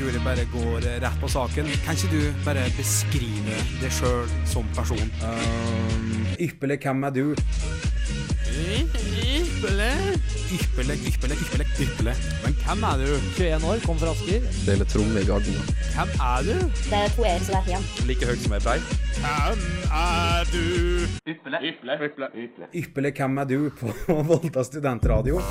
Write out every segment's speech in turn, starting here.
tror jeg bare går rett på saken. Kan ikke du bare beskrive deg sjøl som person? Um, ypperlig, hvem er du? Ypperlig, ypperlig, ypperlig, ypperlig, ypperlig. Men hvem er du? 21 år, kom fra Asker. Spiller tromme i Garden. Hvem er du? Det er to som er hen. Like høyt som ei brei. Hvem er du? Ypperlig. Ypperlig, hvem er du på Volta studentradio?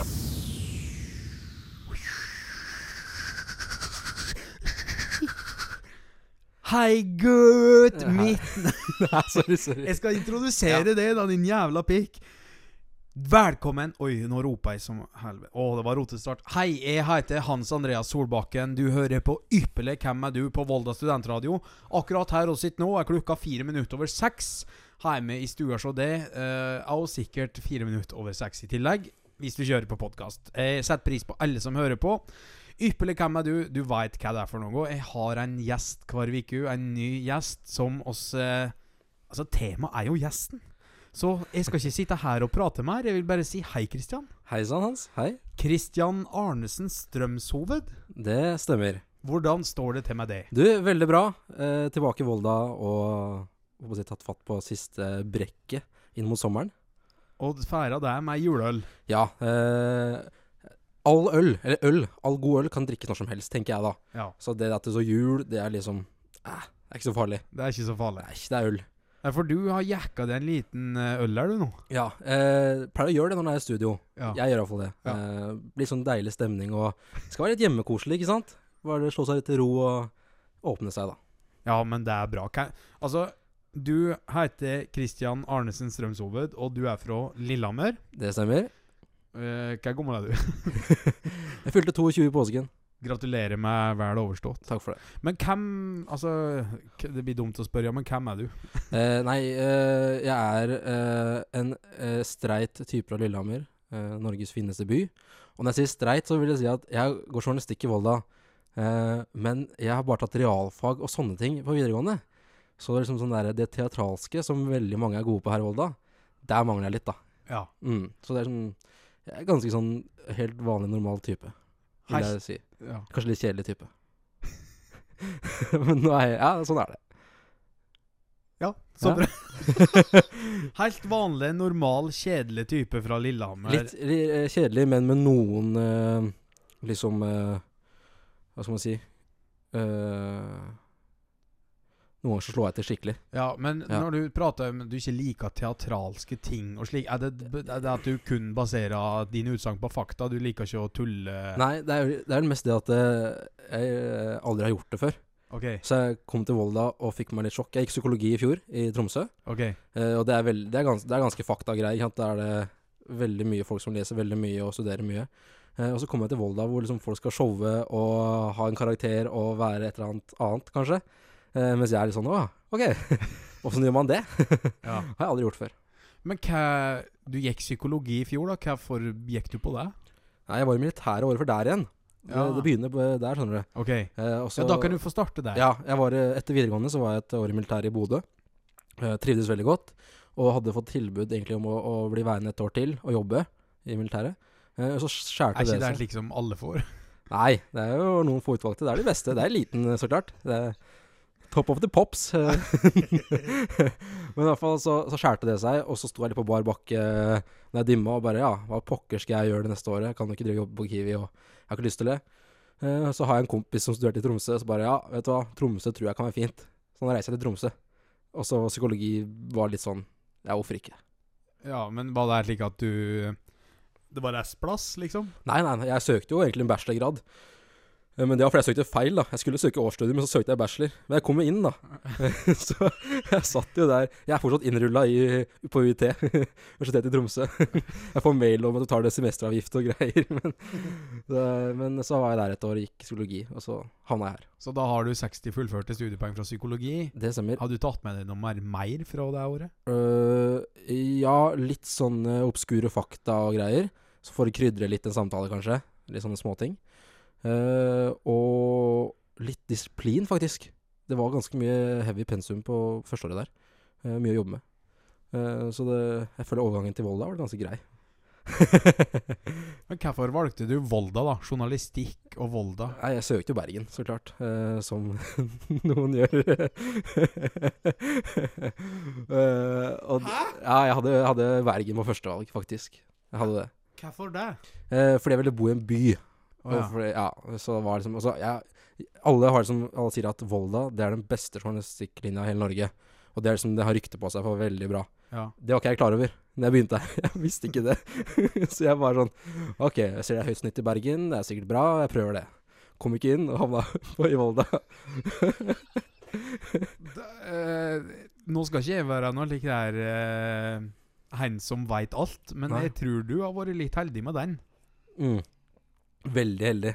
Hei, gutt! Mitt Nei, sorry, sorry. Jeg skal introdusere deg da, din jævla pikk. Velkommen Oi, nå roper jeg som helvete. Å, det var rotestart. Hei, jeg heter Hans Andreas Solbakken. Du hører på Ypperlig Hvem er du? på Volda studentradio. Akkurat her og sitter nå er klokka fire minutter over seks. Hjemme i stua så det. eh, og sikkert fire minutter over seks i tillegg, hvis du kjører på podkast. Jeg setter pris på alle som hører på. Ypperlig hvem er du? Du veit hva det er for noe. Jeg har en gjest hver uke. En ny gjest som oss eh, Altså, temaet er jo gjesten. Så jeg skal ikke sitte her og prate mer. Jeg vil bare si hei, Kristian. Hei sann, Hans. Hei. Kristian Arnesen Strømshoved. Det stemmer. Hvordan står det til med det? Du, veldig bra. Eh, tilbake i Volda og si, tatt fatt på siste brekket inn mot sommeren. Og feira det med juleøl. Ja. Eh, all øl, eller øl, all god øl kan drikkes når som helst, tenker jeg da. Ja, Så det at det så jul, det er liksom eh, Det er ikke så farlig. det er ikke så farlig. Nei, det er øl. Nei, For du har jacka deg en liten eh, øl her, du nå. Ja. Eh, pleier å gjøre det når jeg er i studio. Ja. Jeg gjør iallfall det. Ja. Eh, blir sånn deilig stemning og skal være litt hjemmekoselig, ikke sant? Bare slå seg litt til ro og åpne seg, da. Ja, men det er bra. Altså, du heter Kristian Arnesen Strømshoved, og du er fra Lillehammer. Det stemmer. Eh, hva gammel er du? Jeg fylte 22 i påsken. Gratulerer med vel overstått. Takk for det. Men hvem Altså, det blir dumt å spørre, ja, men hvem er du? uh, nei, uh, jeg er eh, en streit type fra Lillehammer. eh, Norges fineste by. Og når jeg sier streit, så vil jeg si at jeg går journalistikk i Volda. men jeg har bare tatt realfag og sånne ting på videregående. Så det er liksom sånn der, det teatralske som veldig mange er gode på her i Volda, der mangler jeg litt, da. Ja. Mm. Så det er sånn Jeg er ganske sånn helt vanlig, normal type, vil jeg si. ja. Kanskje litt kjedelig type. men nå er jeg Ja, sånn er det. Ja, så Ja. bra. Helt vanlig, normal, kjedelig type fra Lillehammer. Litt eh, kjedelig, men med noen uh, liksom uh, Hva skal man si Eh, Noen ganger så slår jeg til skikkelig. Ja, men Ja. når du prater om du ikke liker teatralske ting og slik, er det, er det at du kun baserer dine utsagn på fakta? Du liker ikke å tulle? Nei, det er, det er mest det at eh, jeg eh, aldri har gjort det før. Okay. Så jeg kom til Volda og fikk meg litt sjokk. Jeg gikk psykologi i fjor, i Tromsø. Okay. eh, og det er, veld, det er, gans, det er ganske faktagreier. Da er det veldig mye folk som leser veldig mye og studerer mye. Eh, og så kom jeg til Volda, hvor liksom folk skal showe og ha en karakter og være et eller annet annet, kanskje. Eh, mens jeg er litt sånn Å, OK. Åssen gjør man det? Ja. har jeg aldri gjort før. Men hva Du gikk psykologi i fjor, da. Hvorfor gikk du på det? Nei, jeg var i militæret året før der igjen. Det, Ja. det begynner der, skjønner du. OK. uh, også, Ja, da kan du få starte der. Ja, jeg var, eh, etter videregående så var jeg et år i militæret i Bodø. Uh, trivdes veldig godt. Og hadde fått tilbud egentlig om å, å bli værende et år til og jobbe i militæret. Uh, så skjærte det Er ikke det det slik som alle får? Nei, det er jo noen få utvalgte. Det er de beste. Det er eliten, så klart. Det er top of the pops. eh. Men i hvert fall så, så skjærte det seg, og så sto jeg litt på bar bakke når jeg dimma og bare ja, hva pokker skal jeg gjøre det neste året? Jeg kan jo ikke drive jobb på Kiwi, og jeg har ikke lyst til det. Eh, Så har jeg en kompis som studerte i Tromsø, så bare ja, vet du hva, Tromsø tror jeg kan være fint. Så da reiser jeg til Tromsø. Og så psykologi var litt sånn ja, hvorfor ikke? Ja, men var det slik at du Det var restplass, liksom? Nei, nei, jeg søkte jo egentlig en bachelorgrad. Eh, Men det var fordi jeg søkte feil, da. Jeg skulle søke årsstudier, men så søkte jeg bachelor. Men jeg kom jo inn, da. så jeg satt jo der. Jeg er fortsatt innrulla på UiT, Universitetet i Tromsø. jeg får mail om at du tar det semesteravgift og greier. Men, så, men så var jeg der et år og gikk psykologi, og så havna jeg her. Så da har du 60 fullførte studiepoeng fra psykologi. Det stemmer. Har du tatt med deg noe mer, mer fra det året? Uh, ja, litt sånne obskure fakta og greier. Så for å krydre litt en samtale, kanskje. Litt sånne småting. Uh, og litt disiplin, faktisk. Det var ganske mye heavy pensum på førsteåret der. Uh, mye å jobbe med. Uh, så det, jeg føler overgangen til Volda var ganske grei. Men hvorfor valgte du Volda, da? Journalistikk og Volda? Nei, jeg søkte jo Bergen, så klart. eh, som noen gjør. Eh, og Hæ? Ja, jeg hadde, hadde Bergen på førstevalg, faktisk. Jeg hadde det. Hvorfor det? Eh, fordi jeg ville bo i en by. Å, ja. Fordi, ja, så var liksom og så, jeg, Alle har liksom Alle sier at Volda Det er den beste journalistikklinja i hele Norge. Og det er liksom Det har rykte på seg for veldig bra. ja. Det var ikke jeg klar over Når jeg begynte her. Jeg visste ikke det. så jeg var sånn OK, jeg ser det er høyt snitt i Bergen. Det er sikkert bra. Jeg prøver det. Kom ikke inn, og havna i Volda. Da, eh, nå skal ikke jeg være noe like der eh, han som veit alt, men Nei. jeg tror du har vært litt heldig med den. Mm. Veldig heldig.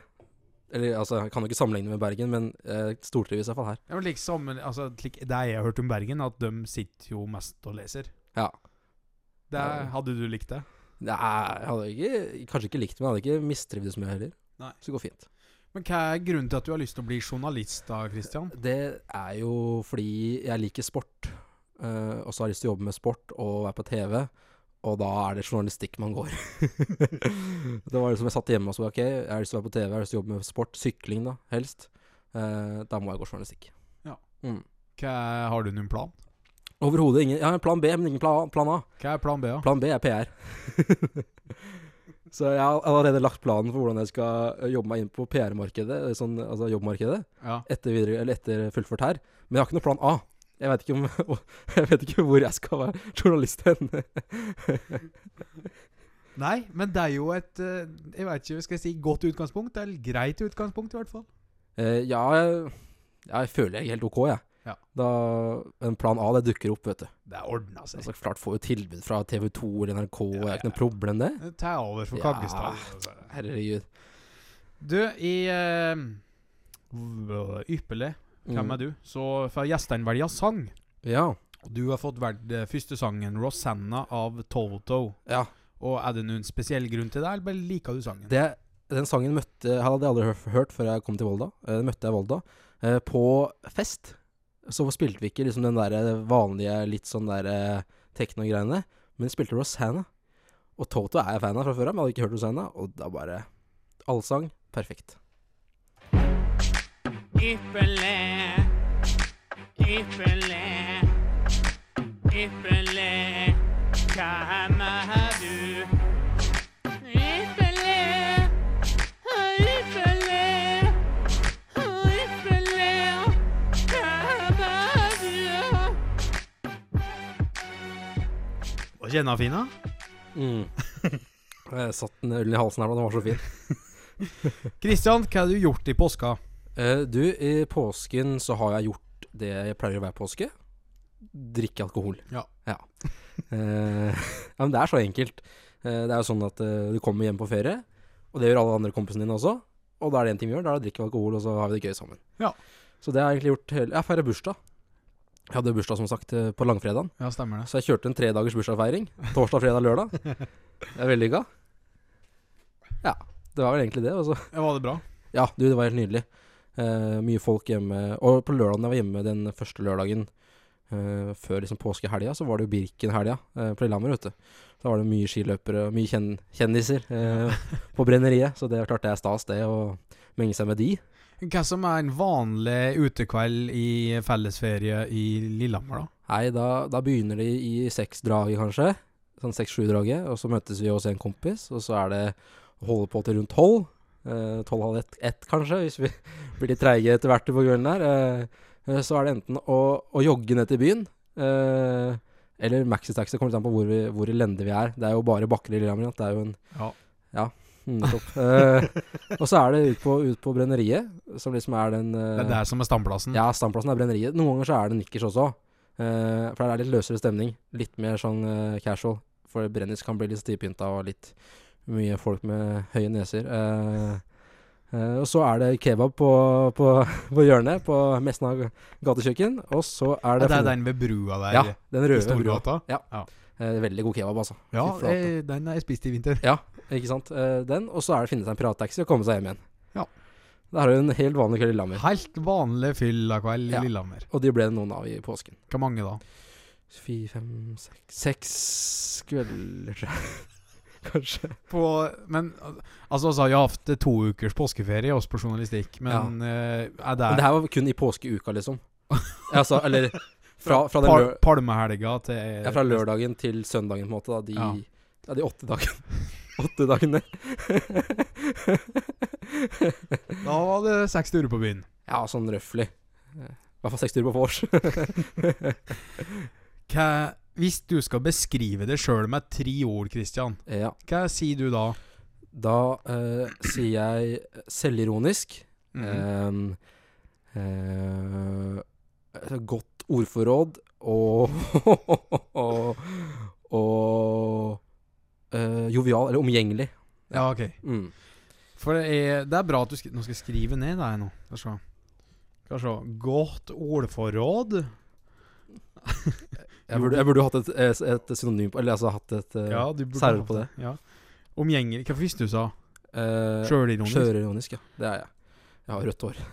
Eller altså, jeg kan jo ikke sammenligne med Bergen, men eh, stortrives iallfall her. Ja, men liksom, altså, like det jeg har hørt om Bergen, at de sitter jo mest og leser. Ja. Det, hadde du likt det? Nei, jeg hadde ikke, kanskje ikke likt det, men jeg hadde ikke mistrivdes med det heller. Nei. Så det går fint. Men hva er grunnen til at du har lyst til å bli journalist, da, Christian? Det er jo fordi jeg liker sport, uh, og så har jeg lyst til å jobbe med sport og være på TV. Og da er det journalistikk man går. det var liksom Jeg satt hjemme og så OK, jeg har lyst til å være på TV, jeg har lyst til å jobbe med sport. Sykling, da, helst. Eh, da må jeg gå journalistikk. Ja. Mm. Hva, har du noen plan? Overhodet ingen Jeg har en plan B, men ingen plan, plan A. Hva er plan B, da? Plan B er PR. så jeg har allerede lagt planen for hvordan jeg skal eh, jobbe meg inn på PR-markedet, eh, sånn, altså jobbmarkedet, Ja. etter, videre, eller etter fullført her. Men jeg har ikke noen plan A. Jeg vet om, jeg vet ikke hvor jeg skal være journalist hen. Nei, men det er jo et eh, Jeg vet ikke, skal jeg si godt utgangspunkt? Eller greit utgangspunkt, i hvert fall. Eh, ja, jeg, jeg føler jeg er helt OK, jeg. Ja. Da, en plan A, det dukker opp, vet du. Det ordna seg. Altså, klart får jo tilbud fra TV2 eller NRK, Ja, det er ikke noe problem, det. Ta over for Ja. Kaggestad. Ja, Herregud. Du, i uh, Ypperlig, hvem er du? Så får gjestene velge sang. Ja. Du har fått valgt eh, første sangen 'Rosanna' av Toto. ja. Og Er det noen spesiell grunn til det, eller bare liker du sangen? Det, den sangen møtte, hadde jeg aldri hørt, før jeg kom til Volda. Eh, Den møtte jeg i Volda. Eh, på fest så spilte vi ikke liksom den der vanlige litt sånn der eh, tekno-greiene, men vi spilte Rosanna. Og Toto er jeg fan av fra før av, men jeg hadde ikke hørt Rosanna, og da bare Allsang. Perfekt. Ypperlig, ypperlig, ypperlig. Hvem er du? Ypperlig, ypperlig, ypperlig. Hvem er du? Og kjenner fina? Mm. jeg satt den ullen i halsen her da, den var så fin. Kristian, hva har du gjort i påska? Eh, du, i påsken så har jeg gjort det jeg pleier hver påske. Drikke alkohol. Ja. Eh, ja, men det er så enkelt. Uh, det er jo sånn at du kommer hjem på ferie, og det gjør alle andre kompisene dine også. Og da er det én ting vi gjør, da er det å drikke alkohol, og så har vi det gøy sammen. Ja. Så det har jeg egentlig gjort hele Jeg feirer bursdag. Jeg hadde bursdag, som sagt, på langfredagen. Ja, stemmer det. Så jeg kjørte en tredagers bursdagsfeiring. Torsdag, fredag, lørdag. Det er vellykka. Ja. Det var vel egentlig det. Også. Ja, var det bra? ja, du, det var helt nydelig. Eh, mye folk hjemme. Og på lørdagen jeg var hjemme den første lørdagen uh, før liksom påskehelga, så var det jo Birken-helga uh, på Lillehammer, vet du. Da var det mye skiløpere og mye kjen kjendiser på brenneriet. Så det er klart det er stas, det, å menge seg med de. Hva som er en vanlig utekveld i fellesferie i Lillehammer, da? Nei, da, da begynner de i seksdraget, kanskje. Sånn seks-sju-draget. Og så møtes vi hos en kompis, og så er det å holde på til rundt tolv. Tolv, halv ett kanskje, hvis vi blir litt treige etter hvert på kvelden der. Eh, eh, så er det enten å, å jogge ned til byen, eh, eller maxitaxi. Kommer litt an på hvor, vi, hvor elendige vi er. Det er jo bare bakker i Lillehammer. Det er jo en Ja. ja Nettopp. uh, og så er det ut på, ut på brenneriet, som liksom er den uh, Det er der som er standplassen? ja, standplassen er brenneriet. Noen ganger så er det nikkers også. uh, for der er det litt løsere stemning. Litt mer sånn casual. For brennis kan bli litt stivpynta og litt mye folk med høye neser. Eh, eh, og så er det kebab på, på, på hjørnet, på Mesna gatekjøkken. Og så er det det er den ved brua der Ja, den røde brua. Ja. Uh, veldig god kebab, altså. Ja, jeg, eh, den har jeg spist i vinter. Ja, ikke sant. Uh, den. Og så er det å finne seg en pirattaxi og komme seg hjem igjen. Ja. Da har du en helt vanlig kveld i Lillehammer. Helt vanlig fyllakveld i Ja. Lillehammer. Og de ble det noen av i påsken. Hvor mange da? Fire, fem, seks Seks kvelder, tror jeg. kanskje. På, men altså, altså, jeg har hatt to ukers påskeferie også på journalistikk, men eh, er det, Men det her var kun i påskeuka, liksom. Altså, eller fra, fra, den Pal Palmehelga til ja, fra lørdagen til søndagen, på en måte. Da, de, Ja. ja. de åtte dagene. åtte dagene. Da var det seks turer på byen. ja, sånn røftlig. I hvert fall seks turer på vors. Hva, hvis du skal beskrive det sjøl med tre ord, Christian, ja. hva sier du da? Da eh, sier jeg selvironisk. Mm. Eh, eh, godt ordforråd og Og, og eh, jovial, eller omgjengelig. ja, ok. Mm. For det er, det er bra at du nå skal jeg skrive ned det her nå. Skal vi se. Godt ordforråd. Jeg burde, jeg burde hatt et, et, et synonym på Eller altså hatt et uh, Ja, særord på det. Ja. Omgjengelig. Hva visste du sa? uh, Sjølironisk? Sjølironisk, ja. Det er jeg. Jeg har rødt hår.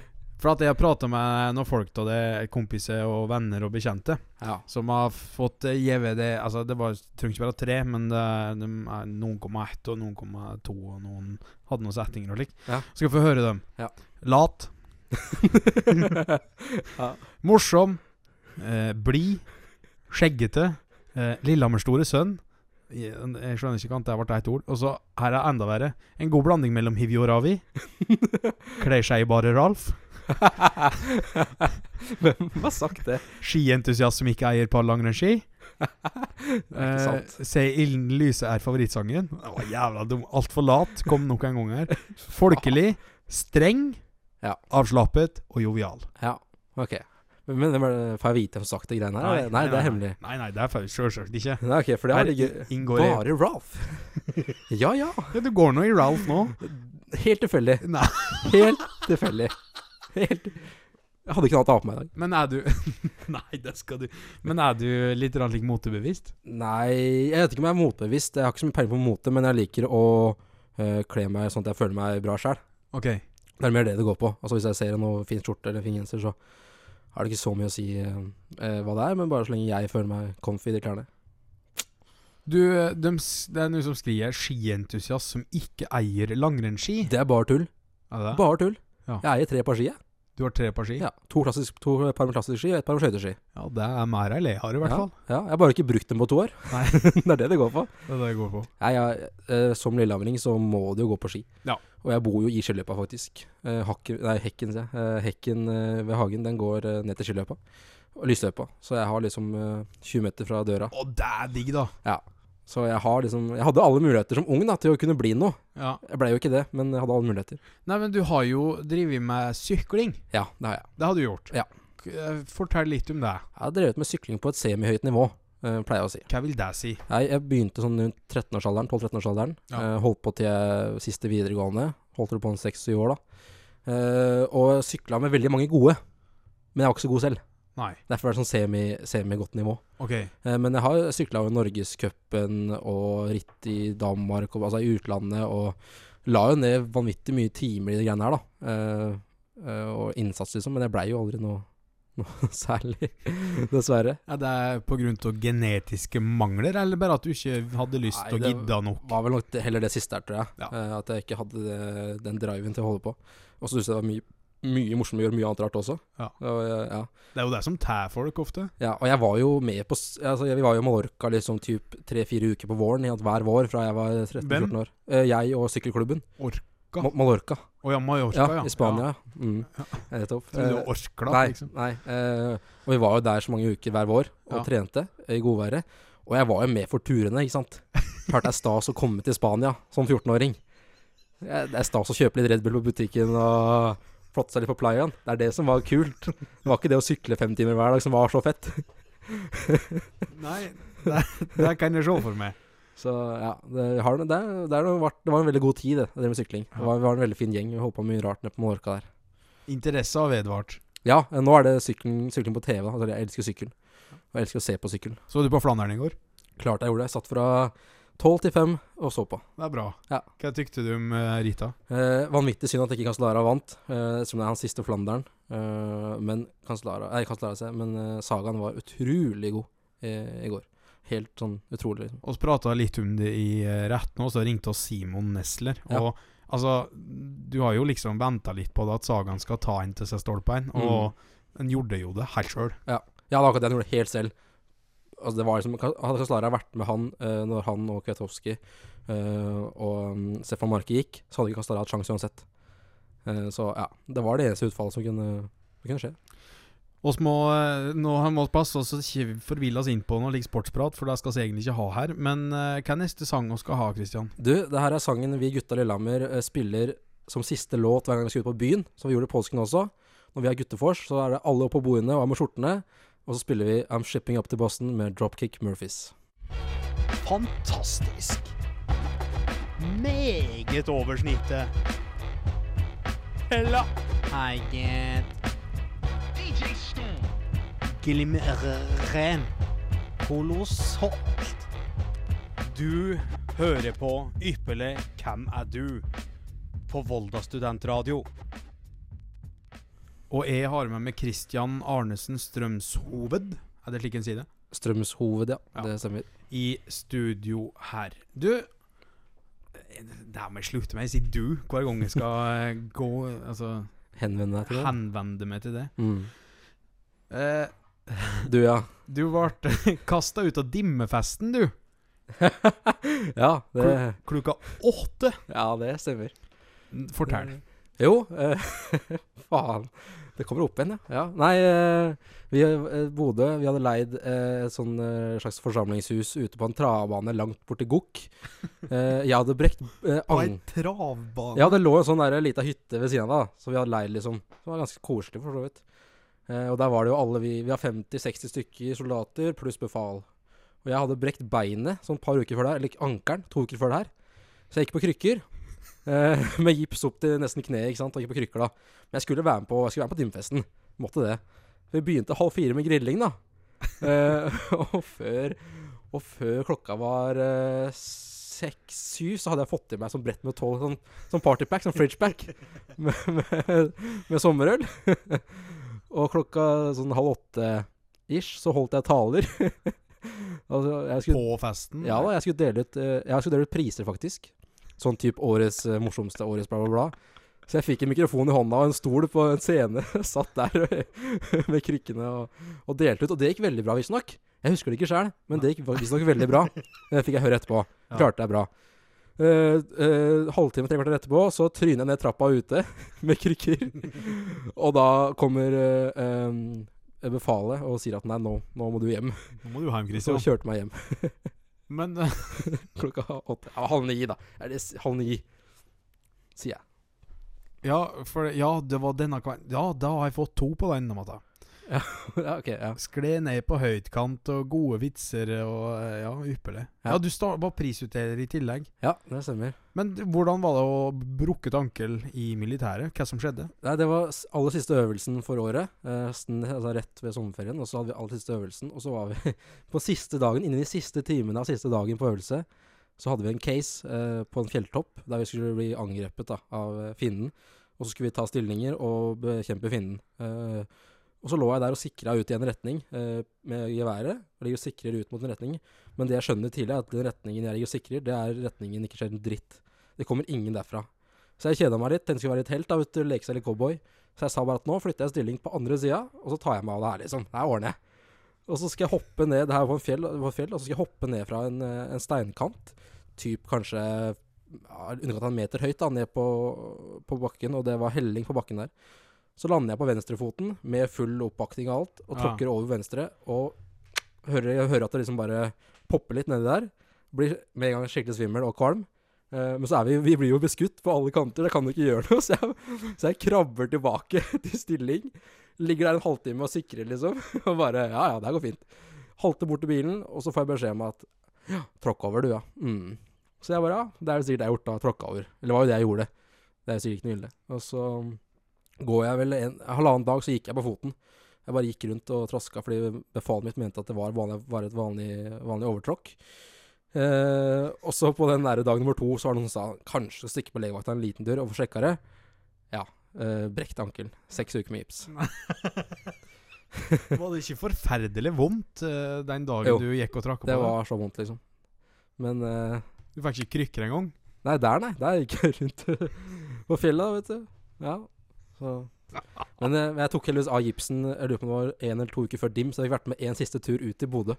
For at jeg har prata med noen folk av det, kompiser og venner og bekjente, Ja. som har fått gjeve det Altså, det var, trenger ikke være tre, men det, de er noen komma ett og noen komma to, og noen hadde noen setninger og slik. Ja. Skal få høre dem. Ja. Lat. ja. Morsom. Eh, Blid. Skjeggete. Eh, Lillehammer store sønn. Jeg, skjønner ikke hva det ble ett ord. Og så her er enda verre. En god blanding mellom Hivi og Ravi. Kler seg i bare Ralf. Hvem har sagt det? Skientusiast som ikke eier par langrennsski. Eh. Se ilden lyse er favorittsangen. Det var jævla dum. Altfor lat kom nok en gang her. Folkelig. Streng. Ja. Avslappet og jovial. Ja, ok. Men, får jeg vite hvem som har sagt det greiene her? Nei, nei, det er hemmelig. Nei, nei, det er. Sjølsagt ikke. Nei, ok, for det ligger inngår i bare Ralph. ja, ja. ja, Du går nå i Ralph nå. Helt tilfeldig. Nei. Helt tilfeldig. Helt Jeg hadde ikke noe annet å ha på meg i dag. Men er du Nei, det skal du Men er du litt like motebevisst? Nei, jeg vet ikke om jeg er motebevisst. Jeg har ikke så mye peiling på mote, men jeg liker å uh, kle meg sånn at jeg føler meg bra sjæl. Ok. Det er mer det det går på. Altså Hvis jeg ser noe fin skjorte eller fin genser, så har det ikke så mye å si eh, eh, hva det er, men bare så lenge jeg føler meg comfy i de klærne. Du, de, det er noen som skriver 'skientusiast som ikke eier langrennsski'. Det er bare tull. Er det? Bare tull. Ja. Jeg eier tre par ski, jeg. Du har tre par ski? Ja, to, klassisk, to par med klassiske ski og ett par med skøyteski. Ja, det er mer enn jeg har, i hvert Ja, fall. ja, jeg har bare ikke brukt dem på to år. Nei. det er det det går på. Det er det jeg går på. Nei, jeg, eh, som lillehamring så må det jo gå på ski. Ja. Og jeg bor jo i skiløypa, faktisk. Eh, hakken, nei, hekken, sier jeg. Eh, hekken eh, ved hagen, den går eh, ned til skiløypa. Og lysløypa. Så jeg har liksom eh, 20 meter fra døra. Å, det er digg, da. Så jeg har liksom Jeg hadde alle muligheter som ung da til å kunne bli noe. Ja. Jeg ble jo ikke det, men jeg hadde alle muligheter. Nei, men du har jo drevet med sykling. Ja, det har jeg. Det har du gjort. Ja. Eh, Fortell litt om det. Jeg har drevet med sykling på et semihøyt nivå, uh, pleier jeg å si. Hva vil det si? Jeg, jeg begynte sånn rundt 13-årsalderen, 12-13-årsalderen. Ja. Uh, holdt på til jeg siste videregående. Holdt på en 6-7 år, da. Uh, og sykla med veldig mange gode. Men jeg var ikke så god selv. Nei. Derfor er det sånn semi- semi-godt nivå. Ok. Eh, men jeg har sykla jo Norgescupen og ritt i Danmark, og, altså i utlandet, og la jo ned vanvittig mye timer i de greiene her, da. Eh, eh, og innsats, liksom. Men jeg blei jo aldri noe, noe særlig, dessverre. Ja, det på grunn av genetiske mangler, eller bare at du ikke hadde lyst til å det gidde nok? var vel nok heller det siste her, tror jeg. Ja. Eh, at jeg ikke hadde det, den driven til å holde på. Og så syntes jeg det var mye, mye morsomt å gjøre mye annet rart også. Ja. Og, eh, ja. Det er jo det som tær folk ofte. ja. Og jeg var jo med på altså, Vi var jo i Mallorca liksom typ tre-fire uker på våren, hver vår fra jeg var 13-14 år. Eh, jeg og sykkelklubben. Orka? Ma Mallorca. Å ja, Mallorca, Ja, i Spania. Ja. Mm. Nettopp. Ja. Eh, Orkla, Nei, liksom. nei. Eh, og vi var jo der så mange uker hver vår og trente i godværet. Og jeg var jo med for turene, ikke sant. Klart det er stas å komme til Spania som 14-åring. Eh, Det er stas å kjøpe litt Red Bull på butikken og flotte seg litt på playaen. Det er det som var kult. Det var ikke det å sykle fem timer hver dag som var så fett. Nei, det, det kan jeg se for meg. Så ja, det, har, det, det, vært, det var en veldig god tid, det, det med sykling. Det var, vi var en veldig fin gjeng. Vi holdt på mye rart nede på Mallorca der. Interesse har vedvart. Ja, nå er det sykling, sykling på TV. da. Altså, jeg elsker sykkel. Og jeg elsker å se på sykkel. Så du på Flandern i går? Klart jeg gjorde det. Jeg satt fra tolv til fem og så på. Det er bra. Ja. Hva tykte du om uh, Rita? Eh, vanvittig synd at ikke Cancellara vant, eh, som det er hans siste Flandern. Eh, men Cancellara Nei, Cancellara seg, men eh, Sagaen var utrolig god eh, i går. Helt sånn utrolig. liksom. Vi prata litt om det i eh, retten, og så ringte oss Simon Nesler. Ja. Og altså, du har jo liksom venta litt på det at Sagaen skal ta inn til seg stolpein, Mm. og en gjorde jo det helt sjøl. Ja, det var akkurat det han gjorde helt selv. Altså det var liksom Hadde Kaslara vært med han uh, når han og Kwiatowski uh, og um, Stefan Marke gikk, så hadde ikke Kaslara hatt sjanse uansett. Uh, så ja, det var det eneste utfallet som kunne, som kunne skje. Oss må, eh, nå har vi passe oss så ikke forville oss inn på noe like sportsprat, for det skal vi egentlig ikke ha her. Men uh, hva er neste sang vi skal ha, Christian? Du, det her er sangen vi gutta Lillehammer uh, spiller som siste låt hver gang vi skal ut på byen. Som vi gjorde i påsken også. Når vi er guttefors, så er det alle oppe på bordene og er med skjortene. Og så spiller vi I'm Shipping Up to Boston med Dropkick Murphys. Fantastisk. Meget over snittet. Hella. Eget. Glimren. Kolossalt. Du hører på Ypperlig Hvem er du? på Volda studentradio. Og jeg har med meg Christian Arnesen Strømshoved, er det slik en sier det? Strømshoved, ja. Ja. Det stemmer. I studio her. Du Det må jeg slutte med. Jeg sier du hver gang jeg skal eh, gå Altså Henvende deg til det. henvende meg til det. Mm. Eh, Du, ja. du ble kasta ut av dimmefesten, du. ja, det, Klokka åtte. ja, det stemmer. Fortell. Jo, eh, faen. Det kommer opp igjen, ja. ja. Nei, eh, vi bodde Bodø Vi hadde leid eh, et sånn eh, slags forsamlingshus ute på en travbane langt borti Gokk. Eh, jeg hadde brekt eh, På ei travbane. Ja, det lå en sånn der lita hytte ved siden av, da. Så vi hadde leid, liksom. Det var ganske koselig, for så vidt. Eh, og der var det jo alle vi Vi har 50-60 stykker soldater pluss befal. Og jeg hadde brekt beinet sånn et par uker før det her, eller ankelen, to uker før det her. Så jeg gikk på krykker. Eh, med gips opp til nesten kneet, ikke sant. Og ikke på krykker da. Men jeg skulle være med på, jeg skulle være med på timefesten. Måtte det. Vi begynte halv fire med grilling, da. Eh, og, før, og før klokka var eh, seks-syv, så hadde jeg fått i meg sånn brett med tolv sånn, sånn partypack, sånn fridgepack, med, med, med sommerøl. og klokka sånn halv åtte-ish så holdt jeg taler. altså, jeg skulle, På festen. ja da, jeg skulle dele ut, jeg skulle dele ut priser, faktisk. Sånn type årets eh, morsomste, årets bla, bla, bla. Så jeg fikk en mikrofon i hånda og en stol på en scene. Satt der med krykkene og, og delte ut. Og det gikk veldig bra, visstnok. Jeg husker det ikke sjøl, men det gikk visstnok veldig bra. Det fikk jeg høre etterpå. Klarte jeg bra. Uh, halvtime, tre kvarter etterpå, så tryner jeg ned trappa ute med krykker. og da kommer uh, um, befalet og sier at nei, nå, nå må du hjem. Nå må du hjem, Så Christian. kjørte meg hjem. Men eh, Klokka åtte. Ja, halv ni, da. Er det halv ni? Sier jeg. ja, for Ja, det var denne kvelden. Ja, da har jeg fått to på den. Matta. ja, ok. Ja. Skled ned på høytkant og gode vitser og eh, Ja, ypperlig. Ja. Ja, du var prisutdeler i tillegg. ja, det stemmer. Men hvordan var det å brukket ankel i militæret? Hva som skjedde? Nei, det var aller siste øvelsen for året. Eh, altså rett ved sommerferien. Og så hadde vi aller siste øvelsen. Og så var vi på siste dagen, innen de siste timene av siste dagen på øvelse, så hadde vi en case eh, på en fjelltopp der vi skulle bli angrepet da, av eh, fienden. Og så skulle vi ta stillinger og bekjempe fienden. Eh, og så lå jeg der og sikra ut i en retning eh, med geværet. Og ligger og sikrer ut mot en retning. Men det jeg skjønner tidlig, er at den retningen jeg ligger og sikrer, det er retningen ikke skjer en dritt. Det kommer ingen derfra. Så jeg kjeda meg litt. Tenkte jeg skulle være litt helt, da, vet du, leke seg litt cowboy. Så jeg sa bare at nå flytter jeg stilling på andre sida, og så tar jeg meg av det her, liksom. Det her ordner jeg. Og så skal jeg hoppe ned Det her var en fjell, det en fjell og så skal jeg hoppe ned fra en, eh, en steinkant. Typ kanskje ja, underkant av en meter høyt, da, ned på, på bakken. Og det var helling på bakken der. Så lander jeg på venstrefoten med full oppbakning og alt, og Ja. tråkker over venstre. Og hører, jeg hører at det liksom bare popper litt nedi der. Blir med en gang skikkelig svimmel og kvalm. Uh, men så er vi, vi blir jo beskutt på alle kanter, det kan jo ikke gjøre noe. Så jeg, så jeg krabber tilbake til stilling. Ligger der en halvtime og sikrer, liksom. Og bare Ja, ja, det her går fint. Halter bort til bilen, og så får jeg beskjed om at Ja, tråkk over, du, ja. Mm. Så jeg bare Ja, det er jo sikkert det jeg har gjort, da. Tråkka over. Eller det var jo det jeg gjorde. Det er jo sikkert ikke noe ille. Og så går jeg vel en halvannen dag, så gikk jeg på foten. Jeg bare gikk rundt og traska fordi befalet mitt mente at det var, vanlig, var et vanlig, vanlig overtråkk. Eh, og så på den der dag nummer to så var det noen som sa kanskje stikke på legevakta en liten tur og få sjekka det. Ja. Eh, brekt ankel. Seks uker med gips. Var det ikke forferdelig vondt eh, den dagen Jo, du gikk og trakk på Jo, det? var så vondt, liksom. Men eh, Du fikk ikke krykker engang? Nei, der, nei. Der gikk jeg rundt på fjellet, vet du. Ja. Så. Men, eh, jeg tok heldigvis av gipsen Jeg lurer på om det var en eller to uker før DIM, så jeg fikk vært med en siste tur ut til Bodø.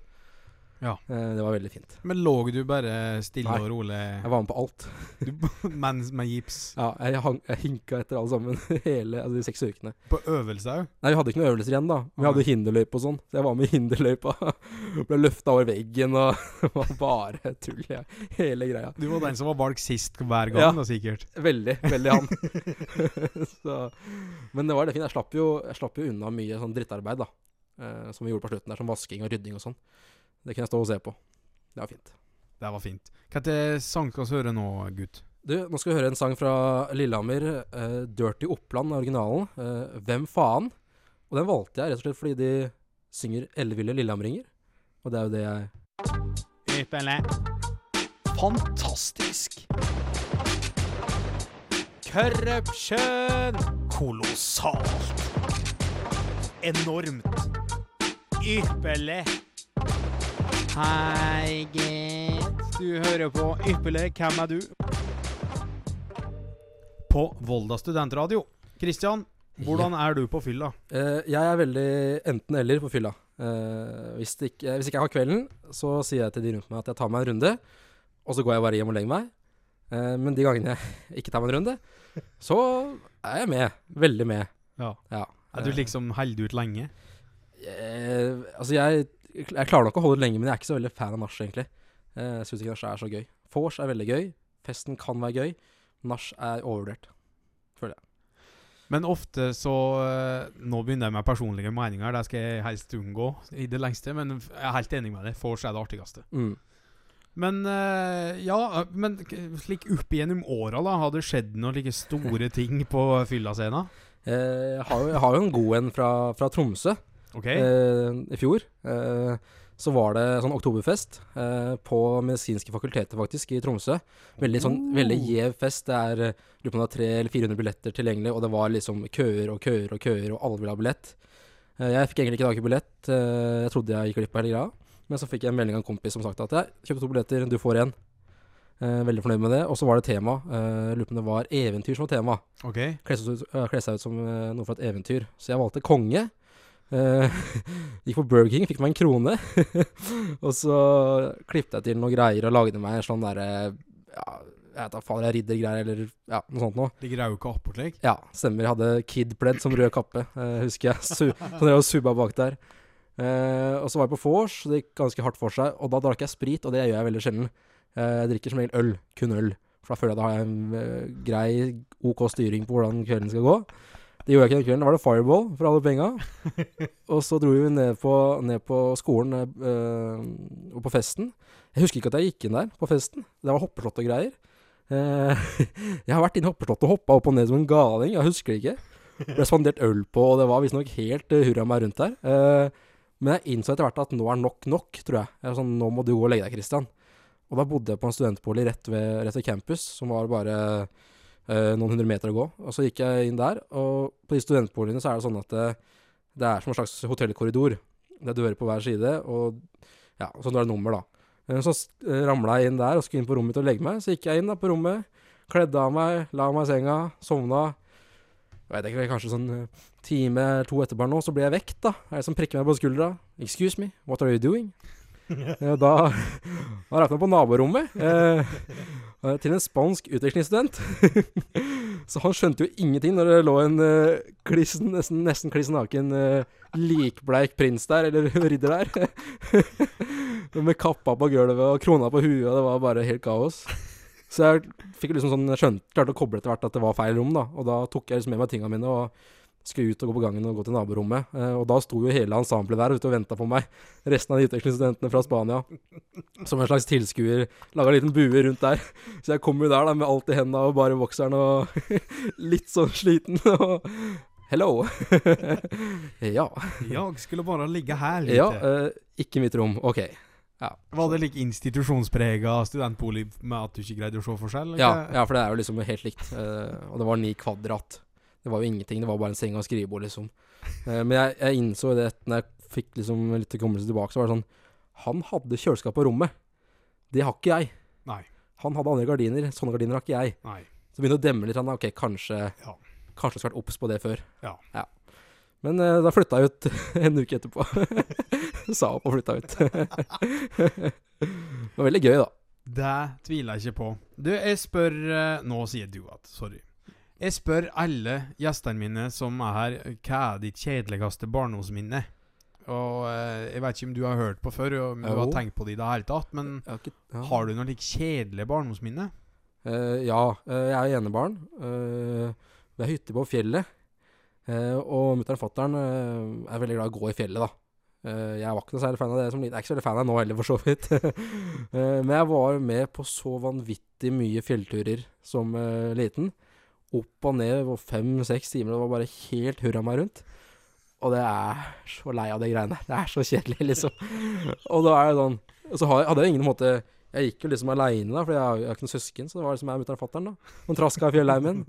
Ja. Eh, det var veldig fint. Men lå du bare stille Nei. og rolig Jeg var med på alt. du, mens med gips? Ja, jeg, hang, jeg hinka etter alle sammen hele altså, de seks ukene. På øvelse òg? Nei, vi hadde ikke noen øvelser igjen, da. Vi hadde hinderløype og sånn. Så jeg var med i hinderløypa. Ble løfta over veggen og var bare tull, jeg. Hele greia. Du var den som var valgt sist hver gang, Ja. da, sikkert. Veldig, veldig han. så, men det var det fint. Jeg slapp jo, jeg slapp jo unna mye sånn drittarbeid, da. Eh, som vi gjorde på slutten der, som vasking og rydding og sånn. Det kan jeg stå og se på. Det var fint. Det var fint. Til sang skal vi høre nå, gutt? Du, nå skal vi høre en sang fra Lillehammer. Uh, 'Dirty Oppland' er originalen. Uh, 'Hvem faen?' Og den valgte jeg rett og slett fordi de synger 'Elleville lillehamringer'. Og det er jo det jeg Ypperlig. Fantastisk! Corruption. Kolossalt! Enormt. Ypperlig. Hei, gitt. Du hører på Ypperlig. Hvem er du? På Volda studentradio. Kristian, hvordan er du på fylla? Uh, Jeg er veldig enten-eller på fylla. Uh, hvis, ikke, hvis ikke jeg har kvelden, så sier jeg til de rundt meg at jeg tar meg en runde, og så går jeg bare hjem og legger meg. Uh, men de gangene jeg ikke tar meg en runde, så er jeg med. Veldig med. Ja. Ja. Er du liksom holder ut lenge? Altså, jeg, jeg klarer nok å holde det lenge, men jeg er ikke så veldig fan av nach, egentlig. Eh, jeg syns ikke nach er så gøy. Vors er veldig gøy. Festen kan være gøy. Nach er overvurdert. føler jeg. Men ofte så eh, Nå begynner jeg med personlige meninger. Det skal jeg helst unngå i det lengste. Men jeg er helt enig med deg. Vors er det artigste. Mm. Men eh, ja, men slik opp igjennom åra, da, har det skjedd noen like store ting på fyllascena? Jeg, har jo, jeg har jo en god en fra, fra Tromsø. OK? eh, i fjor. Eh, så var det sånn oktoberfest eh, på medisinske fakultetet, faktisk, i Tromsø. Veldig sånn, Oh. veldig gjev fest. Det er lurer på om det er 300 eller 400 billetter tilgjengelig, og det var liksom køer og køer og køer, og alle ville ha billett. Eh, jeg fikk egentlig ikke tak i billett. Eh, jeg trodde jeg gikk glipp av hele greia. Men så fikk jeg en melding av en kompis som sagt at jeg kjøpte to billetter, du får én. Eh, veldig fornøyd med det. Og så var det tema. Eh, lurer på om det var eventyr som var tema. Okay. Kle seg ut, som noe fra et eventyr. Så jeg valgte konge. Eh, gikk på Burger King, fikk meg en krone. og så klippet jeg til noen greier og lagde meg en sånn derre ja, Jeg vet da faen, jeg riddergreier eller ja, noe sånt noe. Ligger ikke apport slik? Ja, stemmer. Jeg hadde Kid Pledd som rød kappe, eh, husker jeg. Su så drev og subba bak der. Eh, og så var jeg på vors, det gikk ganske hardt for seg. Og da drakk jeg sprit, og det gjør jeg veldig sjelden. Eh, jeg drikker som regel øl. Kun øl. For da føler jeg da har jeg en eh, grei, OK styring på hvordan kvelden skal gå. Det gjorde jeg ikke den kvelden. Da var det Fireball for alle penga. og så dro vi ned på, ned på skolen øh, og på festen. Jeg husker ikke at jeg gikk inn der på festen. Det var hoppeslott og greier. Uh, jeg har vært inne i hoppeslottet og hoppa opp og ned som en galing. Jeg husker det ikke. Ble spandert øl på, og det var visstnok helt uh, hurra meg rundt der. Uh, men jeg innså etter hvert at nå er nok nok, tror jeg. jeg sånn, nå må du gå og legge deg, Christian. Og da bodde jeg på en studentbolig rett ved, rett ved campus, som var bare noen hundre meter å gå. Og så gikk jeg inn der, og på de studentboligene så er det sånn at det, det er som en slags hotellkorridor. Det er dører på hver side, og ja, og så er det nummer, da. Eh, Så ramla jeg inn der og skulle inn på rommet mitt og legge meg. Så gikk jeg inn da på rommet, kledde av meg, la meg i senga, sovna. Jeg vet ikke, kanskje sånn eh, time eller to etterpå nå, så blir jeg vekt, da. Er det som prikker meg på skuldra. 'Excuse me, what are you doing?' Da da jeg på naborommet eh, eh, til en spansk utvekslingsstudent. så han skjønte jo ingenting når det lå en uh, klissen, nesten, nesten kliss naken uh, likbleik prins der, eller ridder der. Med kappa på gulvet og krona på huet, det var bare helt kaos. Så jeg fikk liksom sånn, skjønt, klarte å koble etter hvert at det var feil rom, da. Og da tok jeg liksom med meg tinga mine og skulle ut og gå på gangen og gå til naborommet. Eh, og da sto jo hele ensemblet der ute og venta på meg. Resten av de utvekslingsstudentene fra Spania. Som en slags tilskuer. Laga en liten bue rundt der. Så jeg kom jo der da med alt i henda og bare vokseren og litt sånn sliten. Og hello. ja. Jeg skulle bare ligge her litt. Ja, eh, ikke mitt rom. Ok. Var det like institusjonsprega studentbolig med at du ikke greide å se forskjell? Ja, ja, for det er jo liksom helt likt. Eh, og det var ni kvadrat. Det var jo ingenting. Det var bare en seng og skrivebord, liksom. Eh, men jeg, jeg innså det når jeg fikk liksom litt hukommelse tilbake, så var det sånn Han hadde kjøleskap på rommet. Det har ikke jeg. Nei. Han hadde andre gardiner. Sånne gardiner har ikke jeg. Nei. Så begynner det å demme litt. Han, Ok, kanskje Ja. Kanskje jeg skulle vært obs på det før. Ja. Men eh, da flytta jeg ut en uke etterpå. Sa opp og flytta ut. det var veldig gøy, da. Det tviler jeg ikke på. Du, jeg spør eh, Nå sier du at Sorry. Jeg spør alle gjestene mine som er her, hva er ditt kjedeligste barndomsminne? Og eh, jeg vet ikke om du har hørt på før, om du har tenkt på det i det hele tatt, men har, ikke, ja. har du noe like kjedelig barndomsminne? Uh, ja, uh, jeg er enebarn. Uh, vi har hytte på fjellet. Og mutter'n og fatter'n er veldig glad i å gå i fjellet, da. Jeg var ikke noe særlig fan av det som liten. Jeg er ikke så veldig fan av det nå heller, for så vidt. Men jeg var med på så vanvittig mye fjellturer som liten. Opp og ned på fem-seks timer. Det var bare helt hurra meg rundt. Og det er så lei av de greiene der. Det er så kjedelig, liksom. og da er det sånn så hadde jeg ingen måte Jeg gikk jo liksom aleine, da, for jeg har jeg har ikke noen søsken. Så det var liksom jeg, mutter'n og fatter'n, da. Som traska i fjellheimen.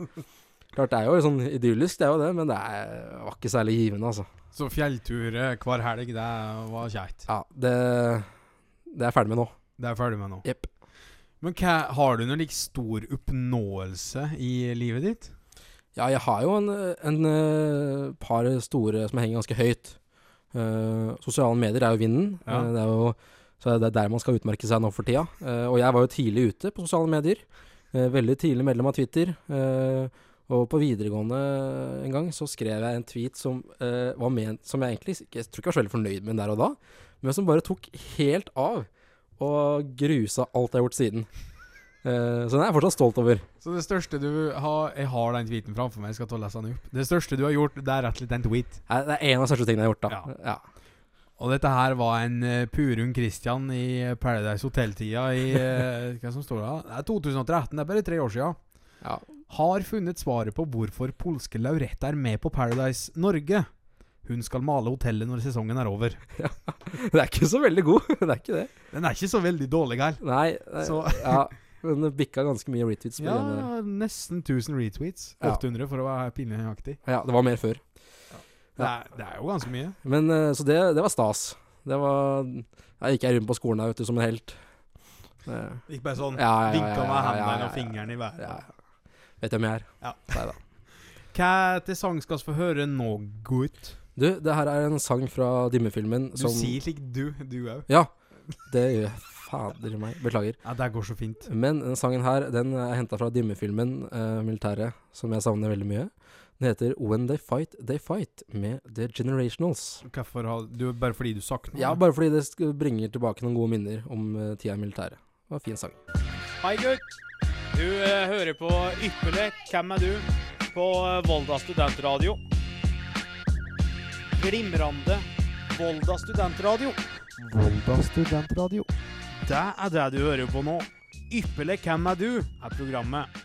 Klart det er jo sånn idyllisk, det er jo det, men det er, var ikke særlig givende, altså. Så fjelltur eh, hver helg, det var kjekt. Ja, det, det er jeg ferdig med nå. Det er jeg ferdig med nå. Jepp. Men hva, har du noen like stor oppnåelse i livet ditt? Ja, jeg har jo en, en eh, par store som henger ganske høyt. Uh, sosiale medier er jo vinden. Ja. Uh, det er jo så det er der man skal utmerke seg nå for tida. Og jeg var jo tidlig ute på sosiale medier. Veldig tidlig medlem av Twitter. Og på videregående en gang så skrev jeg en tweet som var ment Som jeg egentlig jeg tror ikke jeg var så veldig fornøyd med der og da, men som bare tok helt av. Og grusa alt jeg har gjort siden. Eh, så den er jeg fortsatt stolt over. Så det største du har Jeg har den tweeten framfor meg, jeg skal ta lese den opp. Det største du har gjort, det er rett og slett en tweet. Nei, Det er en av de største tingene jeg har gjort, da. Ja. Ja. Og dette her var en uh, Purun Christian i eh, Paradise Hotel-tida i eh, Hva som står det? Det er 2013, det er bare tre år sia. Ja. Har funnet svaret på hvorfor polske Laurette er med på Paradise Norge. Hun skal male hotellet når sesongen er over. Ja, Det er ikke så veldig god. det er ikke det. Den er ikke så veldig dårlig her. Nei. nei Så- ja, men det bikka ganske mye retweets på Ja, den. nesten 1000 retweets. Ja. 800 for å være pinlig nøyaktig. Ja, det var mer før. Det, er- det er jo ganske mye. Men eh, Så det, det var stas. Det var Jeg gikk rundt på skolen der, vet du, som en helt. Gikk bare sånn Ja, ja, ja, vinka ja, med ja, hendene ja, ja, og fingeren i været. ja. Vet du hvem jeg er? Ja. Nei da. Hva til sang skal vi få høre nå, gutt? Du, det her er en sang fra Dimmefilmen Du som sier slik du, du òg. Ja, det gjør jeg. Fader meg. Beklager. Ja, det går så fint. Men den sangen her, den er henta fra Dimmefilmen eh, Militæret, som jeg savner veldig mye. Den heter When They Fight, They Fight, med The Generationals. Hvorfor har du Bare fordi du sakner Ja, bare fordi det sk- bringer tilbake noen gode minner om eh, tida i militæret. Det var en fin sang. Hei, gutt. Du eh, hører på Ypperlig Hvem er du? på eh, Volda studentradio. Glimrende Volda studentradio. Volda studentradio. Det er det du hører på nå. Ypperlig Hvem er du? er programmet.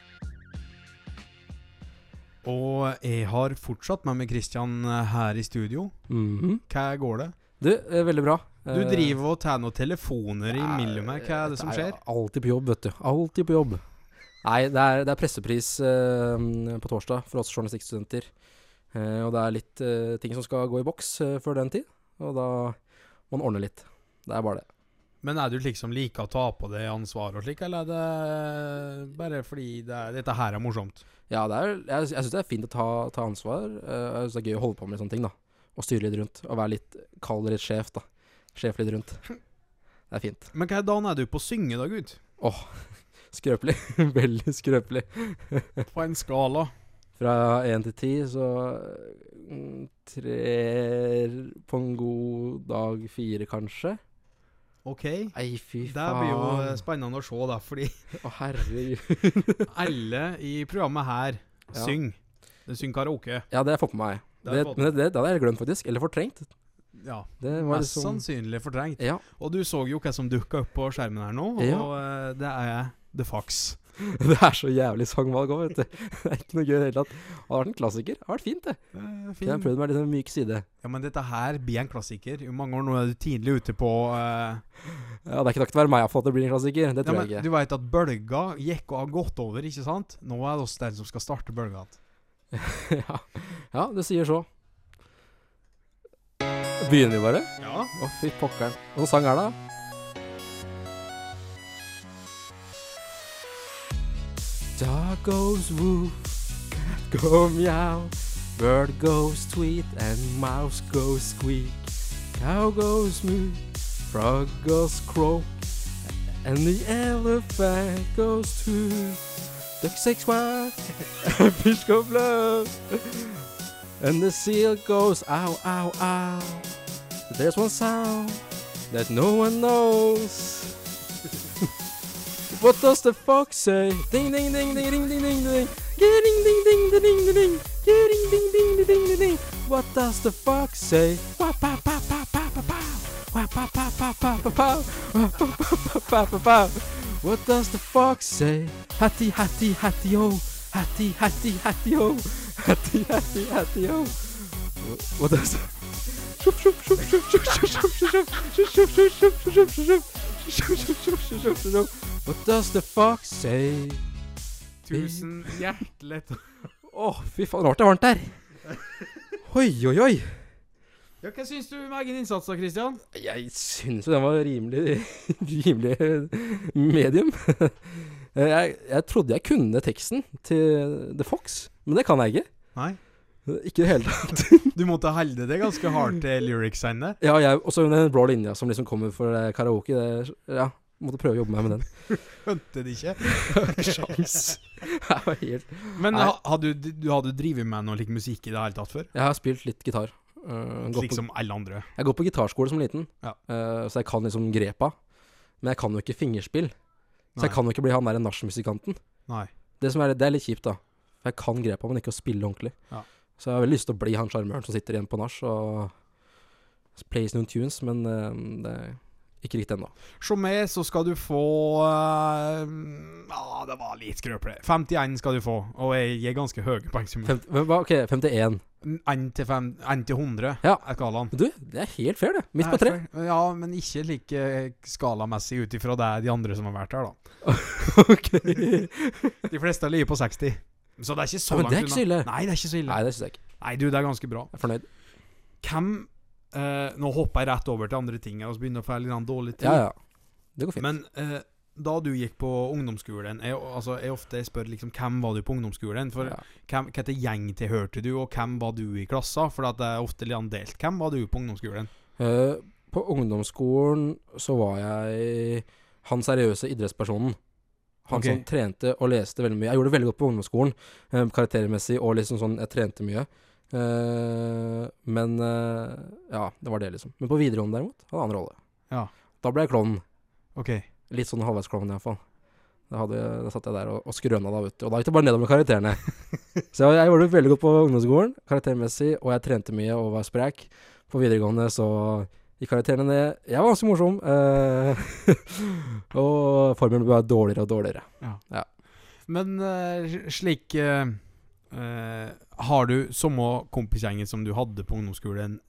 Og jeg har fortsatt med meg Christian eh, her i studio. Mhm. Hva går det? Du, er veldig bra. Du driver og tar noen telefoner imellom her. Hva er det som skjer? Alltid på jobb, vet du. Alltid på jobb. Nei, det er, det er pressepris eh, på torsdag for oss journalistikkstudenter. Eh, og det er litt eh, ting som skal gå i boks eh, før den tid. Og da må man ordne litt. Det er bare det. Men er du liksom like å ta på det ansvaret og slik, eller er det bare fordi det er, dette her er morsomt? Ja, det er, jeg, jeg syns det er fint å ta, ta ansvar. Jeg synes det er gøy å holde på med sånne ting, da. Og styre litt rundt. Og være litt kald litt sjef, da. Sjef litt rundt. Det er fint. Men hva dagen er du på å synge da, gutt? Skrøpelig. Veldig skrøpelig. På en skala? Fra én til ti, så Tre på en god dag fire, kanskje. OK. Ei, fy Det blir jo eh, spennende å se, da, fordi Å, herregud. alle i programmet her Ja. synger. De synger karaoke. Ja, det har jeg fått med meg. Det Det, men det, det, det hadde jeg glemt, faktisk. Eller fortrengt. Ja. Det var Mest liksom sannsynlig fortrengt. Ja. Og du så jo hva som dukka opp på skjermen her nå, Ja. og eh, det er The Fox. Det er så jævlig sangvalg òg, vet du. Det er ikke noe gøy i det hele tatt. Det har vært en klassiker. Det har vært fint, det. Eh, fin. Jeg har prøvd meg litt en myk side. Ja, men dette her blir en klassiker. I mange år nå er du tidlig ute på uh... Ja, Det er ikke takket være meg iallfall at det blir en klassiker. Det ja, tror men jeg ikke. Du veit at bølga gikk og har gått over, ikke sant? Nå er det oss den som skal starte bølga igjen. ja. ja, det sier så. Begynner vi bare? Ja. Å, fy pokkeren. Hvilken sang er det? Dog goes woof, cat go meow, bird goes tweet, and mouse goes squeak. Cow goes moo, frog goes croak, and the elephant goes toot. Duck says quack, fish go bluff, and the seal goes ow, ow, ow. There's one sound that no one knows. What does the fox say? Ding ding ding ding ding ding ding ding. Ding ding ding ding ding ding ding. Ding ding ding ding ding. What does the fox say? Wah pa pa pa pa pa pa. Wah pa pa pa pa pa pa. Wah pa pa pa pa pa. What does the fox say? Hatty hatty hatty ho. Hatty hatty hatty ho. Hatty hatty hatty ho. What does the What does the fox say? Tusen hjertelig takk. oh, fy faen, rart det er varmt her. Oi, oi, oi. Ja, hva syns du om egen innsats da, Christian? Jeg syns jo den var rimelig Rimelig medium. Jeg, jeg trodde jeg kunne teksten til The Fox, men det kan jeg ikke. Nei. Ikke i det hele tatt. Du måtte holde det ganske hardt til lyricsene. Ja, jeg, også den blå linja som liksom kommer for eh, karaoke. Det, ja, måtte prøve å jobbe meg med den. Skjønte det ikke. Sjans. Jeg var helt Men Nei. ha, hadde du, du hadde drevet med noe like musikk i det hele tatt før? Jeg har spilt litt gitar. Uh, Slik på, som alle andre. jeg går på gitarskole som liten, Ja. uh, så jeg kan liksom grepa. Men jeg kan jo ikke fingerspill. Så Nei. jeg kan jo ikke bli han der nachmusikanten. Det, som er, det er litt kjipt, da. For jeg kan grepa, men ikke å spille ordentlig. Ja. Så jeg har veldig lyst til å bli han sjarmøren som sitter igjen på nach og plays noen tunes, men uh, det er ikke riktig ennå. Som meg så skal du få eh, Ja, det var litt skrøpelig. 51 skal du få, og jeg gir ganske høye poengsummer. OK, 51. 1 til, fem- en til 100 Ja. er skalaen. Du, det er helt fair, det. Midt på tre. Ja, men ikke like skalamessig ut ifra det de andre som har vært her, da. ok. De fleste ligger på 60. Så det er ikke så Ja, men langt det er ikke så ille. Nei, det er ikke så ille. Nei, det syns jeg ikke. Nei, du, det er ganske bra. Jeg er fornøyd. Hvem eh, Nå hopper jeg rett over til andre ting, og så begynner å få litt grann dårlig tid. Ja, ja. Det går fint. Men eh, da du gikk på ungdomsskolen Jeg, altså, jeg ofte spør liksom Hvem var du på ungdomsskolen? For ja. hvem, Hvilken gjeng tilhørte du, og hvem var du i klassa? For det er ofte litt delt. Hvem var du på ungdomsskolen? Eh, på ungdomsskolen så var jeg han seriøse idrettspersonen. Han okay. som trente og leste veldig mye. Jeg gjorde det veldig godt på ungdomsskolen, eh, karaktermessig og liksom sånn Jeg trente mye. Eh, men eh, Ja, det var det, liksom. Men på videregående, derimot, hadde annen rolle. Ja. Da ble jeg klovnen. Ok. Litt sånn halvveis klovn, iallfall. Da, hadde, da satt jeg der og, og skrøna da, vet du. Og da gikk det bare nedover med karakterene. så jeg, jeg gjorde det veldig godt på ungdomsskolen, karaktermessig, og jeg trente mye og var sprek. På videregående så gikk karakterene. Jeg var ganske morsom. eh, og formelen ble bare dårligere og dårligere. Men eh, slik eh, Har du samme kompisgjengen som du hadde på ungdomsskolen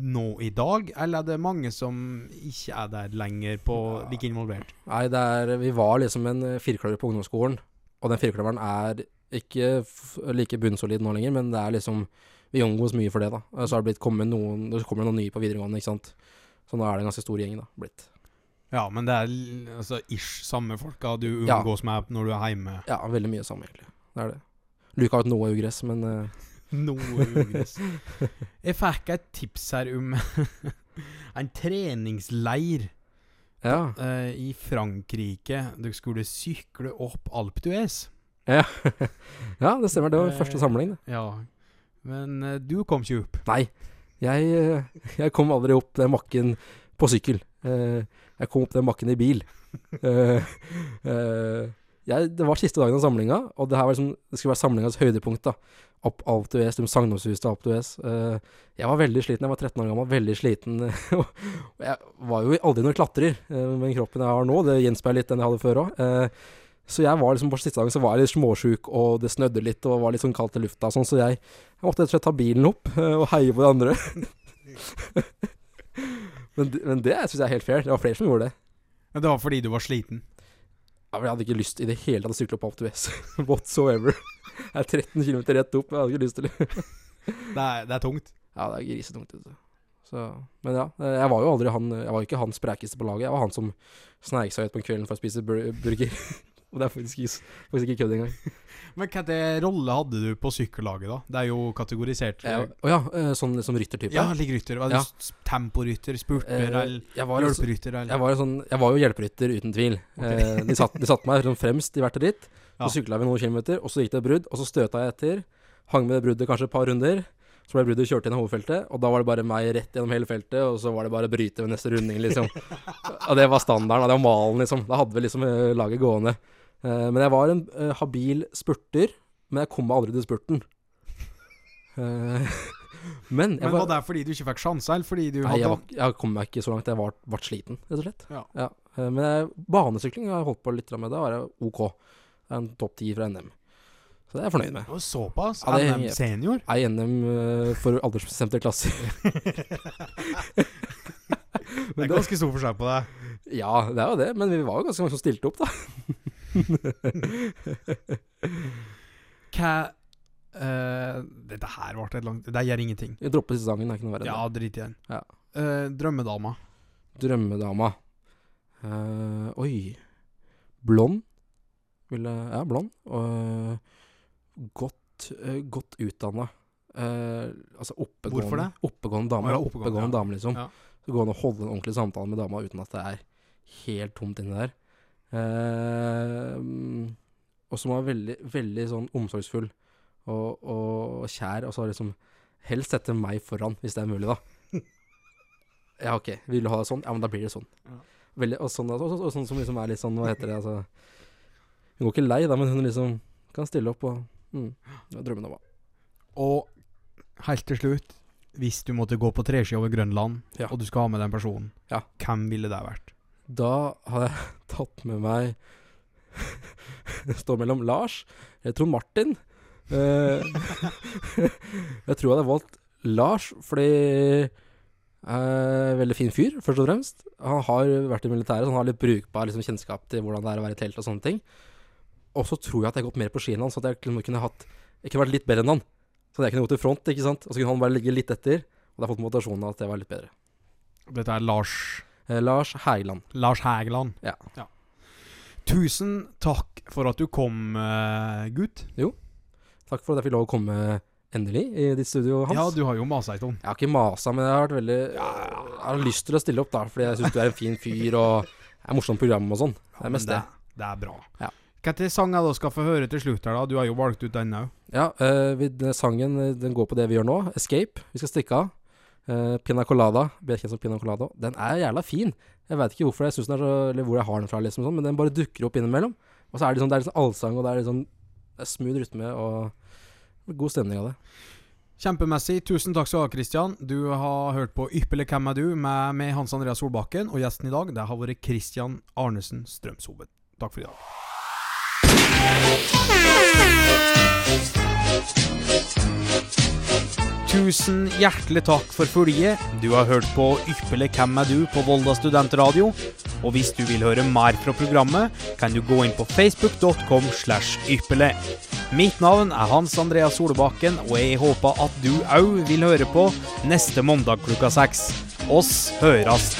nå i dag, eller er det mange som ikke er der lenger, på like involvert? Nei, det er, vi var liksom en firkløver på ungdomsskolen, og den firkløveren er ikke like bunnsolid nå lenger, men det er liksom Vi omgås mye for det, da. Så har det blitt kommet noen Det kommer noen nye på videregående, ikke sant. Så nå er det en ganske stor gjeng, da. Blitt. Ja, men det er altså ish samme folka du Ja. umgås med når du er hjemme. Ja, veldig mye samme, egentlig. Det er det. Luka ut noe ugress, men uh... Noe ugress. Jeg fikk et tips her om en treningsleir Ja. eh, i Frankrike. Du skulle sykle opp Alpe d'Huez. ja, det stemmer. Det var Eh, første samling. Ja. Men eh, du kom ikke opp. Nei. Jeg, eh, jeg kom aldri opp den bakken på sykkel. Eh, Jeg kom opp den bakken i bil. Eh, jeg, det var siste dagen av samlinga, og det her var liksom, det skulle være samlingas høydepunkt. da Opp alt d'Huez, de sagnomsuste til Alp d'Huez. Eh, Jeg var veldig sliten, jeg var 13 år gammel, veldig sliten. jeg var jo aldri noen klatrer med kroppen jeg har nå. Det gjenspeiler litt den jeg hadde før òg. Så jeg var liksom på siste dagen så var jeg litt småsjuk, og det snødde litt, og var litt sånn kaldt i lufta og sånn, så jeg, jeg måtte rett og slett ta bilen opp eh, og heie på de andre. men, men det syns jeg er helt fair. Det var flere som gjorde det. Men Det var fordi du var sliten. Ja, men Jeg hadde ikke lyst i det hele tatt å sykle opp Alp d'Huez whatsoever. Jeg er 13 km rett opp, jeg hadde ikke lyst til det. Det er, det er tungt. Ja, det er grisetungt. du. Så, men ja, eh, jeg var jo aldri han Jeg var ikke han sprekeste på laget. Jeg var han som sneik seg ut på kvelden for å spise burger. Og det er faktisk faktisk ikke kødd engang. Men hvilken rolle hadde du på sykkellaget, da? Det er jo kategorisert. Jeg- Å ja, eh, sånn som ryttertype. ja, like rytter. Var du Ja. temporytter, spurter Eh, eller altså- hjelperytter? Jeg, var jo sånn, jeg var jo hjelperytter, uten tvil. Okay. Eh, de, satt, meg sånn fremst i hvert ritt. Ja. Så sykla vi noen kilometer, og så gikk det et brudd, og så støta jeg etter. Hang med det bruddet kanskje et par runder. Så ble bruddet kjørt inn i hovedfeltet, og da var det bare meg rett gjennom hele feltet, og så var det bare bryte ved neste runding, liksom. og det var standarden, og det var malen, liksom. Da hadde vi liksom eh, laget gående. Eh, men jeg var en eh, habil spurter, men jeg kom meg aldri til spurten. Eh, men Men var, var det fordi du ikke fikk sjanser, eller fordi du Nei, hadde jeg, var, jeg kom meg ikke så langt. Jeg var, ble sliten, rett og slett. Ja. eh, Men jeg, banesykling har jeg holdt på litt med. Da var jeg OK. Det er en topp ti fra NM. Så det er jeg fornøyd med. Å, Såpass? Ja, det- NM senior? Nei, NM uh, for aldersbestemte klasser. Det er ganske stor forskjell på deg. Ja, det er jo det, men vi var jo ganske mange som stilte opp, da. Hva uh, Dette her ble et langt Det gjør ingenting. Vi dropper siste sangen, det er ikke noe verre Ja, drit i den. Ja. Uh, drømmedama. Drømmedama. Uh, oi. Blond. Ville Ja, blond. Og godt, godt utdanna. altså oppegående Hvorfor det? Oppegående dame. Ja, oppegående, oppegående, ja. dame, liksom. Ja. Så går an å holde en ordentlig samtale med dama uten at det er helt tomt inni der. Eh, og som var veldig, veldig sånn omsorgsfull og, og kjær, og så liksom helst sette meg foran, hvis det er mulig, da. Ja, OK. Vil du ha det sånn? Ja, men da blir det sånn. Veldig, og, sånn og, og, og sånn som liksom er litt sånn, hva heter det, altså Hun går ikke lei, da, men hun liksom kan stille opp og mm, det er Drømmen om henne. Og helt til slutt, hvis du måtte gå på treski over Grønland, Ja. og du skal ha med den personen, Ja. hvem ville det vært? Da hadde jeg tatt med meg Det står mellom Lars eller Trond Martin. Uh, jeg tror jeg hadde valgt Lars fordi uh, Veldig fin fyr, først og fremst. Han har vært i militæret, så han har litt brukbar liksom, kjennskap til hvordan det er å være i telt og sånne ting. Og så tror jeg at jeg har gått mer på ski enn han, så jeg kunne, kunne hatt Jeg kunne vært litt bedre enn han. Så jeg kunne gått i front, ikke sant. Og så kunne han bare ligge litt etter. Og det har fått motivasjonen av at jeg var litt bedre. Dette er Lars Lars Hægeland. Lars Hægeland. Ja. Tusen takk for at du kom, uh, gutt. Takk for at jeg fikk lov å komme endelig i ditt studio, Hans. Ja, du har jo masa ei stund. Jeg har ikke masa, men jeg har vært veldig Jeg har lyst til å stille opp, da, fordi jeg syns du er en fin fyr og er morsomt program og sånn. Det er mest det. Det er bra. Ja. sang jeg da skal få høre til slutt her, da? Du har jo valgt ut den òg. Ja, eh, vi- den sangen eh, den går på det vi gjør nå. 'Escape'. Vi skal stikke av. Uh, Pina Colada, bedre som Pina Colada. Den er jævla fin. Jeg veit ikke hvorfor jeg synes den er så Eller hvor jeg har den fra, liksom sånn, men den bare dukker opp innimellom. Og så er det sånn Det er sånn allsang, og det er sånn Det er smooth rytme og god stemning av det. Kjempemessig. Tusen takk skal du ha, Christian. Du har hørt på Ypperlig hvem er du med, med Hans Andreas Solbakken, og gjesten i dag det har vært Christian Arnesen Strømshoven. Takk for i dag. Tusen hjertelig takk for følget. Du har hørt på Ypperlig hvem er du på Volda studentradio. Og hvis du vil høre mer fra programmet, kan du gå inn på facebook.com slash ypperlig. Mitt navn er Hans Andreas Solbakken, og jeg håper at du òg vil høre på neste mandag klokka seks. Oss hørast.